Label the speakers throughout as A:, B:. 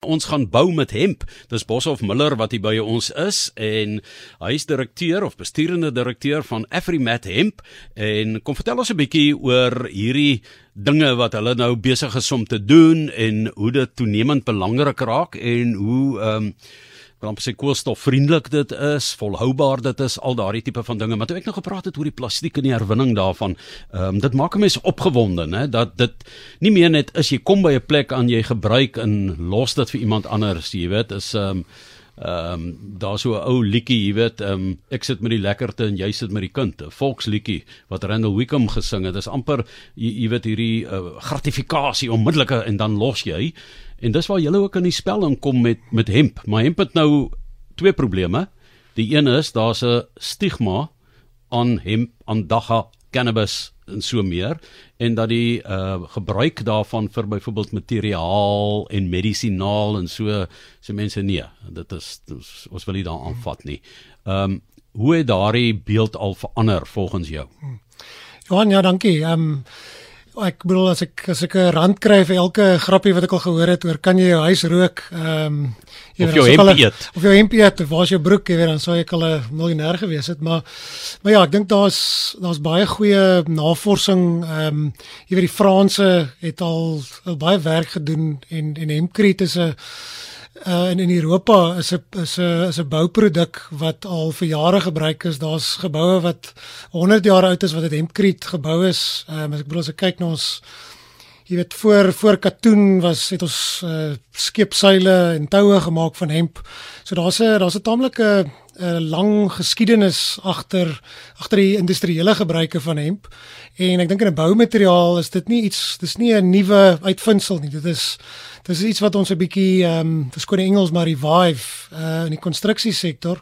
A: Ons gaan bou met hemp. Dis Boshoff Miller wat hier by ons is en hy is direkteur of besturende direkteur van Afrimat Hemp en kom vertel ons 'n bietjie oor hierdie dinge wat hulle nou besig is om te doen en hoe dit toenemend belangrik raak en hoe ehm um, want sê koolstofvriendelik dit is, volhoubaar dit is, al daardie tipe van dinge. Maar toe ek nog gepraat het oor die plastiek en die herwinning daarvan, ehm um, dit maak 'n mens opgewonde, né, dat dit nie meer net is jy kom by 'n plek aan jy gebruik en los dit vir iemand anders, jy weet, is ehm um, Ehm um, daar so 'n ou liedjie, jy weet, ehm um, ek sit met die lekkerte en jy sit met die kind, 'n volksliedjie wat Randall Wickham gesing het. Dit is amper jy, jy weet hierdie uh, gratifikasie onmiddellike en dan los jy. En dis waar jy ook in die spel inkom met met hemp. Maar hemp het nou twee probleme. Die een is daar's 'n stigma aan hemp, aan dagga cannabis en so meer en dat die uh gebruik daarvan vir byvoorbeeld materiaal en medisinaal en so se mense nee dit is, dit is ons wil nie daar aanvat nie. Ehm um, hoe het daardie beeld al verander volgens jou?
B: Johan ja dankie. Ehm um, ek bedoel as ek as ek 'n rand kry vir elke grappie wat ek al gehoor het oor kan jy jou huis rook ehm um,
A: of jou hemp eet.
B: of jou hemp eet of waar is jou broek jy weet dan sou ek al 'n miljonair gewees het maar maar ja ek dink daar's daar's baie goeie navorsing ehm um, jy weet die Franse het al, al baie werk gedoen en en hempkriet is 'n uh, in in Europa is 'n is 'n is 'n bouproduk wat al vir jare gebruik is. Daar's geboue wat 100 jaar oud is wat uit hempkriet gebou is. Ehm um, as ek bedoel as ek kyk na ons jy weet voor voor katoen was het ons uh, skeepseile en toue gemaak van hemp. So daar's 'n daar's 'n taamlike 'n lang geskiedenis agter agter die industriële gebruike van hemp. En ek dink in 'n boumateriaal is dit nie iets dis nie 'n nuwe uitvinding nie. Dit is dis iets wat ons 'n bietjie ehm um, verskoon Engels maar revive uh, in die konstruksiesektor.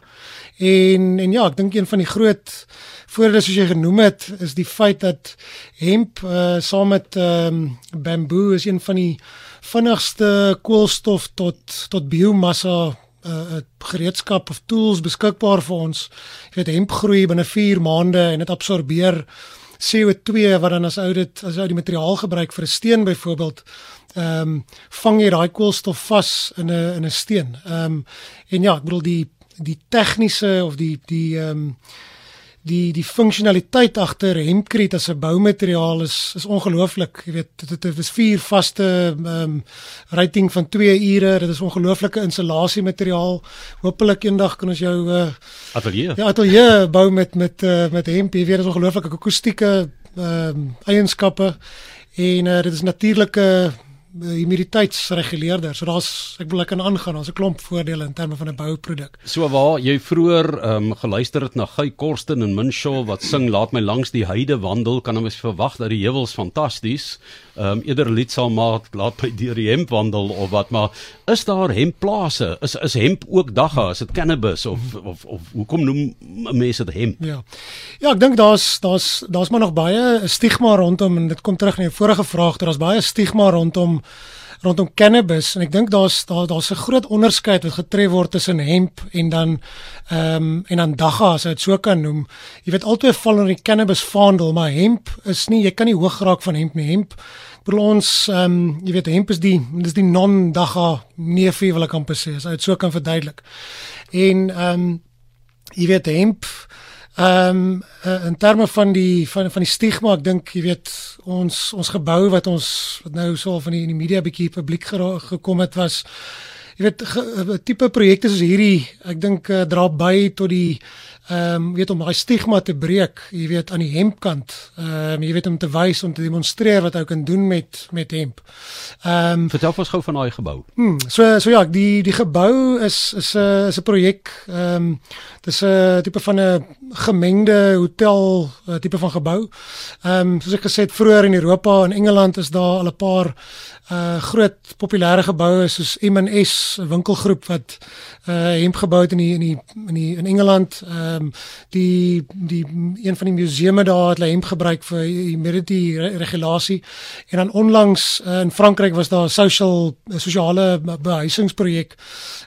B: En en ja, ek dink een van die groot voordele soos jy genoem het is die feit dat hemp uh, saam met ehm um, bamboe is een van die vinnigste koolstof tot tot biomassa uh, gereedskap of tools beskikbaar vir ons. Jy weet hemp groei binne 4 maande en dit absorbeer CO2 wat dan as ou dit as ou die materiaal gebruik vir 'n steen byvoorbeeld ehm um, vang jy daai koolstof vas in 'n in 'n steen. Ehm um, en ja, ek bedoel die die tegniese of die die ehm um, die die funksionaliteit agter hempkriet as 'n boumateriaal is is ongelooflik. Jy weet dit dit is vier vaste ehm um, rating van 2 ure. Dit is ongelooflike insulasiemateriaal. Hoopelik eendag kan ons jou uh,
A: atelier.
B: Ja, atelier bou met met uh, met hemp. Jy weet dit is ongelooflike akoestieke ehm um, eienskappe en uh, dit is natuurlike humiditeitsreguleerder. So daar's ek wil ek kan aangaan, daar's 'n klomp voordele in terme van 'n bouproduk.
A: So waar jy vroeër ehm um, geluister het na Guy Korsten en Minshaw wat sing laat my langs die heide wandel, kan ons verwag dat die heuwels fantasties. Ehm um, eerder lied sal maak laat my deur die hemp wandel of wat, maar is daar hempplase? Is is hemp ook dagga? Is dit cannabis of of of hoekom noem mense dit hemp?
B: Ja. Ja, ek dink daar's daar's daar's maar nog baie stigma rondom en dit kom terug na jou vorige vraag, daar's baie stigma rondom rondom cannabis en ek dink daar's daar daar's 'n groot onderskeid wat getref word tussen hemp en dan ehm um, en dan dagga as jy dit so kan noem. Jy weet altyd val onder die cannabis vaandel, maar hemp is nie jy kan nie hoog geraak van hemp nie. Hemp bedoel ons ehm um, jy weet hemp is die dis die non dagga neefie wil ek amper sê as jy dit so kan verduidelik. En ehm um, jy weet hemp Ehm um, uh, in terme van die van van die stigma, ek dink jy weet ons ons gebou wat ons wat nou so van die in die media bietjie publiek gekom het was jy weet 'n tipe projekte soos hierdie, ek dink uh, dra by tot die ehm um, weet om daai stigma te breek, jy weet aan die hempkant. Ehm um, jy weet om te wys om te demonstreer wat ou kan doen met met hemp.
A: Ehm um, vertel ons gou van daai gebou.
B: Hmm, so so ja, die die gebou is is 'n is 'n projek ehm um, dis 'n tipe van 'n gemengde hotel tipe van gebou. Ehm um, soos ek gesê het vroeër in Europa en Engeland is daar al 'n paar uh groot populêre geboue soos M&S winkelgroep wat uh hemp gebou het in die in die in die in Engeland. Ehm um, die die een van die museume daar het hulle hemp gebruik vir humidity regulasie. En dan onlangs uh, in Frankryk was daar 'n social sosiale behuisingsprojek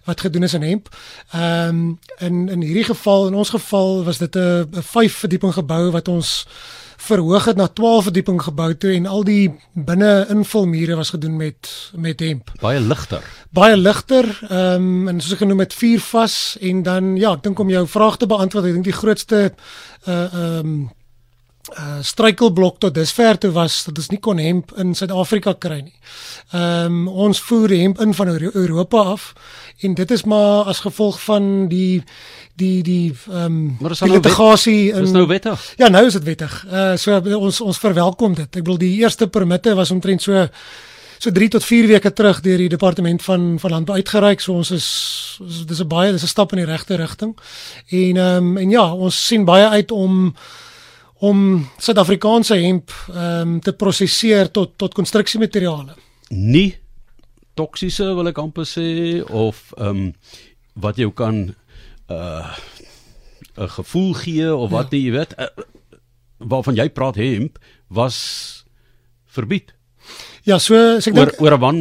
B: wat gedoen is in hemp. Ehm um, in in hierdie geval in ons geval was dit 'n 'n vyf verdieping gebou wat ons verhoog het na 12 verdieping gebou toe en al die binne invulmure was gedoen met met hemp.
A: Baie ligter.
B: Baie ligter, ehm um, en soos ek genoem het vier vas en dan ja, ek dink om jou vraag te beantwoord, ek dink die grootste uh ehm um, uh struikelblok tot dusver toe was dat ons nie kon hemp in Suid-Afrika kry nie. Ehm um, ons voer hemp in van Europa af en dit is maar as gevolg van die die die ehm um,
A: die
B: litigasie
A: in Dis nou wettig.
B: Ja, nou is dit wettig. Uh so ons ons verwelkom dit. Ek bedoel die eerste permitte was omtrent so so 3 tot 4 weke terug deur die departement van van landbou uitgereik. So ons is dis 'n baie dis 'n stap in die regte rigting. En ehm um, en ja, ons sien baie uit om om Suid-Afrikaanse hemp ehm um, te prosesseer tot tot konstruksiemateriale.
A: Nie toksiese wil ek amper sê of ehm um, wat jy kan uh 'n gevoel gee of wat ja. jy weet uh, waarvan jy praat hemp was verbied.
B: Ja, so as ek
A: dink oor 'n wan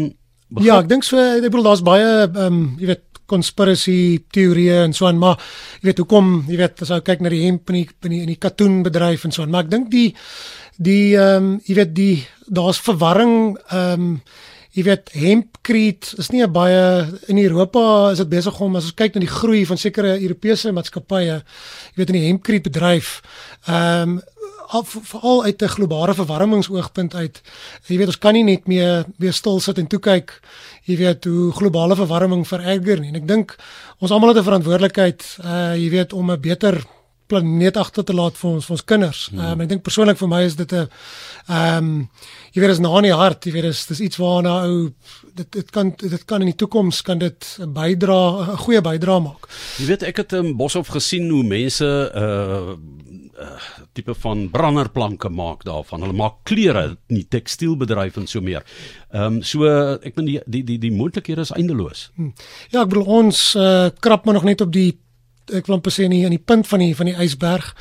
B: Ja, ek dink so ek bedoel daar's baie ehm um, jy weet konspirasie teorieë en so aan maar jy weet hoekom jy weet as jy kyk na die hemp en die in die, die katoenbedryf en so aan maar ek dink die die ehm um, jy weet die daar's verwarring ehm um, jy weet hempkriet is nie 'n baie in Europa is dit besig om as ons kyk na die groei van sekere Europese maatskappye jy weet in die hempkriet bedryf ehm um, veral uit 'n globale verwarmingsoogpunt uit. Jy weet ons kan nie net meer weer stil sit en toe kyk jy weet hoe globale verwarming vererger nie. En ek dink ons almal het 'n verantwoordelikheid uh jy weet om 'n beter planeet agter te laat vir ons vir ons kinders. Ehm um, ek dink persoonlik vir my is dit 'n ehm um, jy weet is na in die hart, jy weet dis dis iets waarna ou dit dit kan dit kan in die toekoms kan dit 'n bydra 'n goeie bydra maak.
A: Jy weet ek het in Boshoff gesien hoe mense uh uh, tipe van branderplanke maak daarvan. Hulle maak klere, nie tekstielbedryf en so meer. Ehm um, so ek bedoel die die die, die moontlikhede is eindeloos.
B: Hm. Ja, ek bedoel ons uh, krap maar nog net op die ek wil amper sê nie aan die punt van die van die ysberg.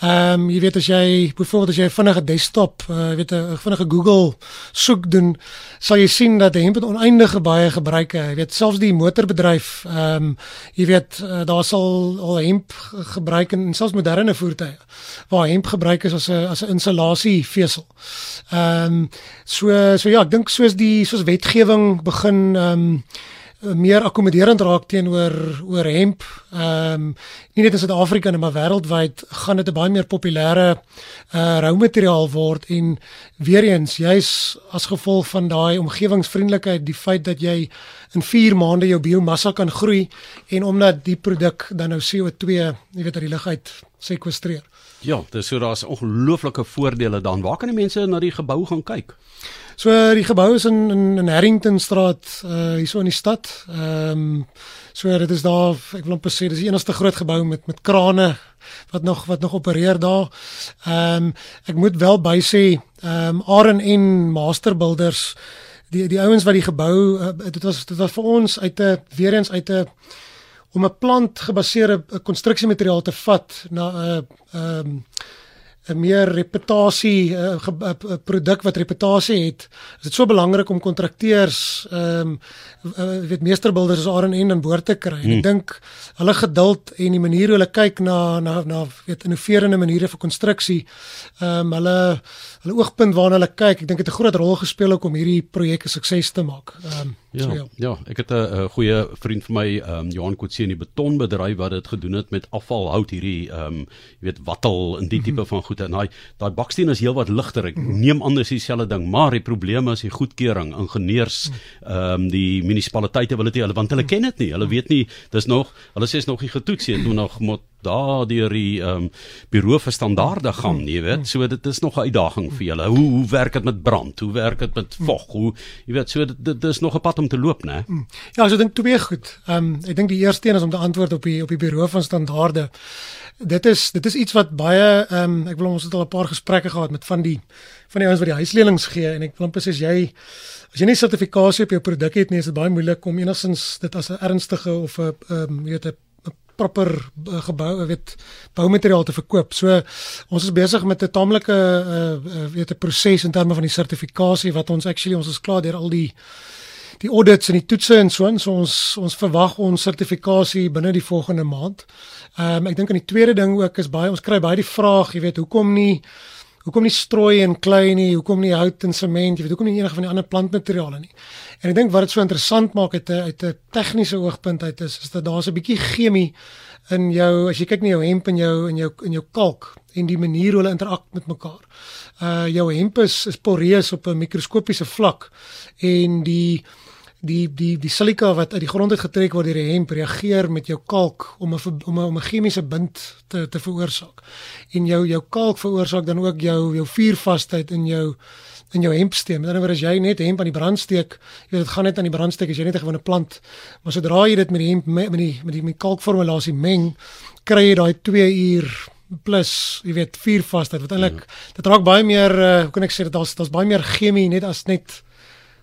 B: Ehm um, jy weet as jy byvoorbeeld as jy 'n vinnige desktop, uh, weet 'n vinnige Google soek doen, sal jy sien dat hemp het oneindige baie gebruike. Jy weet selfs die motorbedryf, ehm um, jy weet uh, daar sal al hemp gebruik in selfs moderne voertuie waar hemp gebruik is as 'n as 'n insulasievesel. Ehm um, so so ja, ek dink soos die soos wetgewing begin ehm um, Eh, meer akkommoderend raak teenoor oor hemp. Ehm um, nie net in Suid-Afrika nie, maar wêreldwyd gaan dit 'n baie meer populêre uh roumateriaal word en weer eens jy's as gevolg van daai omgewingsvriendelikheid, die feit dat jy in 4 maande jou biomassa kan groei en omdat die produk dan nou CO2, jy weet uit die lug uit sekwestreer.
A: Ja, dis so daar's ongelooflike voordele dan. Waar kan die mense na die gebou gaan kyk?
B: So die gebou is in in, in Harringtonstraat uh hierso in die stad. Ehm um, so dit is daar ek wil amper sê dis die enigste groot gebou met met krane wat nog wat nog opereer daar. Ehm um, ek moet wel by sê ehm um, en Master Builders die die ouens wat die gebou uh, dit was dit was vir ons uit 'n weer eens uit 'n om 'n plant gebaseerde konstruksiemateriaal te vat na 'n uh, ehm um, 'n meer reputasie 'n produk wat reputasie het. Is dit so belangrik om kontrakteurs ehm um, uh, weet meesterbilders as R&N aan boord te kry. Hmm. Ek dink hulle geduld en die manier hoe hulle kyk na na na weet innoverende maniere vir konstruksie. Ehm um, hulle hulle oogpunt waarna hulle kyk, ek dink dit het 'n groot rol gespeel om hierdie projek 'n sukses te maak. Ehm um,
A: Ja, so, ja, ja, ek het 'n goeie vriend vir my, ehm um, Johan Kotse in die betonbedryf wat dit gedoen het met afvalhout hierdie ehm um, jy weet wattel en die tipe mm -hmm. van goed en daai daai baksteen is heelwat ligter. Ek mm -hmm. neem anders dieselfde ding, maar die probleem is die goedkeuring, ingenieurs, ehm um, die munisipaliteite wil dit nie, hulle want hulle ken dit nie. Hulle weet nie, dis nog, hulle sê is nog nie getoets nie, toe nog moet daardeur die ehm um, bureau vir standaarde gaan, jy weet. So dit is nog 'n uitdaging vir julle. Hoe hoe werk dit met brand? Hoe werk dit met vog? Hoe jy weet, so dit, dit is nog 'n pad om te loop, né?
B: Mm. Ja, so dink twee goed. Ehm um, ek dink die eerste een is om te antwoord op die op die bureau van standaarde. Dit is dit is iets wat baie ehm um, ek wil ons het al 'n paar gesprekke gehad met van die van die ouens wat die huislenings gee en ek wil sê as jy as jy nie sertifikasie op jou produk het nie, is dit baie moeilik om enigstens dit as 'n ernstige of 'n ehm um, jy weet 'n proper uh, gebou weet boumateriaal te verkoop. So ons is besig met 'n taamlike uh, weet 'n proses in terme van die sertifikasie wat ons actually ons is klaar deur al die die audits en die toetse en so en so ons ons verwag ons sertifikasie binne die volgende maand. Ehm um, ek dink aan die tweede ding ook is baie ons kry baie die vraag, jy weet, hoekom nie Hoekom nie strooi en klei nie? Hoekom nie hout en sement? Jy weet hoekom nie enige van die ander plantmateriale nie? En ek dink wat dit so interessant maak uit 'n uit 'n tegniese oogpunt uit is is dat daar's 'n bietjie chemie in jou as jy kyk na jou hemp en jou in jou in jou kalk en die manier hoe hulle interak met mekaar. Uh jou hemp is, is poreus op 'n mikroskopiese vlak en die die die die silika wat uit die grond uit getrek word deur die hemp reageer met jou kalk om 'n om 'n om 'n chemiese bind te te veroorsaak. En jou jou kalk veroorsaak dan ook jou jou vuurvasheid in jou in jou hempstem. Met ander woorde as jy net hemp aan die brand steek, jy weet dit gaan net aan die brand steek as jy net 'n gewone plant. Maar sodra jy dit met die hemp met die met die met kalkformulasie meng, kry jy daai 2 uur plus jy weet vuurvasheid wat eintlik mm. dit raak baie meer uh, hoe kan ek sê dit daar's daar's baie meer chemie net as net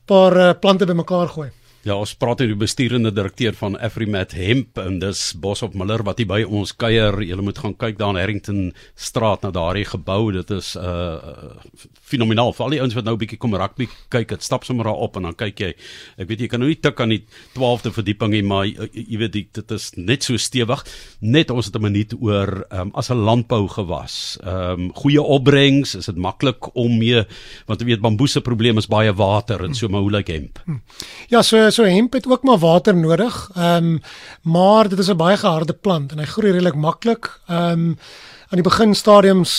B: paar uh, plante bymekaar gooi.
A: Ja, ons praat hier die bestuurende direkteur van Afrimat Hemp en dis Bosop Miller wat hier by ons kuier. Jy moet gaan kyk daar in Harrington straat na daardie gebou. Dit is uh fenomenaal. Vir al die ouens wat nou 'n bietjie kom rugby kyk, dit stap sommer daar op en dan kyk jy. Ek weet jy kan nou nie tik aan die 12de verdieping nie, maar jy, jy weet die, dit is net so stewig. Net ons het 'n minuut oor um, as 'n landbou gewas. Ehm um, goeie opbrengs, is dit maklik om mee want jy weet bamboe se probleem is baie water en so maar hoe lyk hemp?
B: Ja, so so hemp het ook maar water nodig. Ehm um, maar dit is 'n baie geharde plant en hy groei redelik maklik. Ehm um, aan die begin stadiums,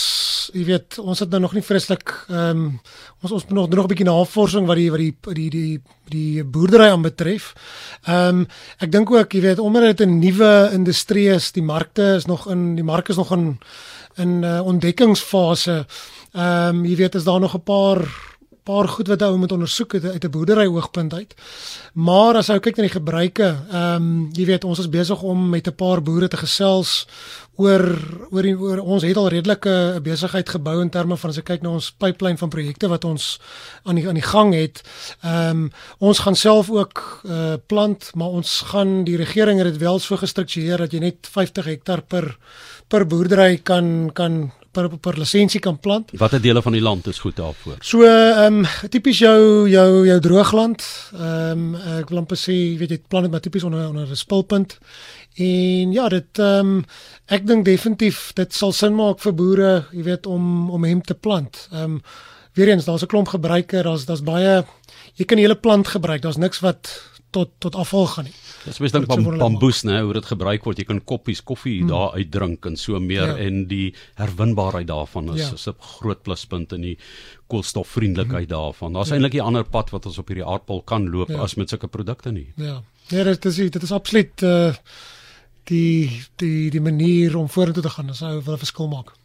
B: jy weet, ons het nou nog nie vreeslik ehm um, ons ons moet nog nog 'n bietjie navorsing wat die wat die die die die boerdery aanbetref. Ehm um, ek dink ook, jy weet, omdat dit 'n nuwe industrie is, die markte is nog in die mark is nog in in uh, ontdekkingsfase. Ehm um, jy weet, is daar nog 'n paar paar goed wat ou moet ondersoek uit, uit 'n boerdery oogpunt uit. Maar as ou kyk na die gebruike, ehm um, jy weet ons is besig om met 'n paar boere te gesels oor oor die, oor ons het al redelike besigheid gebou in terme van as ek kyk na ons pipeline van projekte wat ons aan die aan die gang het. Ehm um, ons gaan self ook uh, plant, maar ons gaan die regering het dit wel so gestruktureer dat jy net 50 hektaar per per boerdery kan kan per per lisensie kan plant.
A: Watter dele van die land is goed daarvoor?
B: So ehm um, tipies jou jou jou droogland. Ehm um, ek wil amper sê weet jy plant dit maar tipies onder onder 'n spulpunt. En ja, dit ehm um, ek dink definitief dit sal sin maak vir boere, jy weet om om hem te plant. Ehm um, weer eens daar's 'n klomp gebruiker, daar's daar's baie jy kan die hele plant gebruik. Daar's niks wat tot tot afval gaan nie.
A: Dis mens dink van bamboes nê hoe dit gebruik word. Jy kan koppies koffie hmm. daar uitdrink en so meer ja. en die herwinbaarheid daarvan is ja. is 'n groot pluspunt in die koolstofvriendelikheid hmm. daarvan. Daar's ja. eintlik 'n ander pad wat ons op hierdie aardbol kan loop ja. as met sulke produkte nie.
B: Ja. Ja, dit is dit is absoluut uh die die die manier om vorentoe te gaan. Dit sou 'n verskil maak.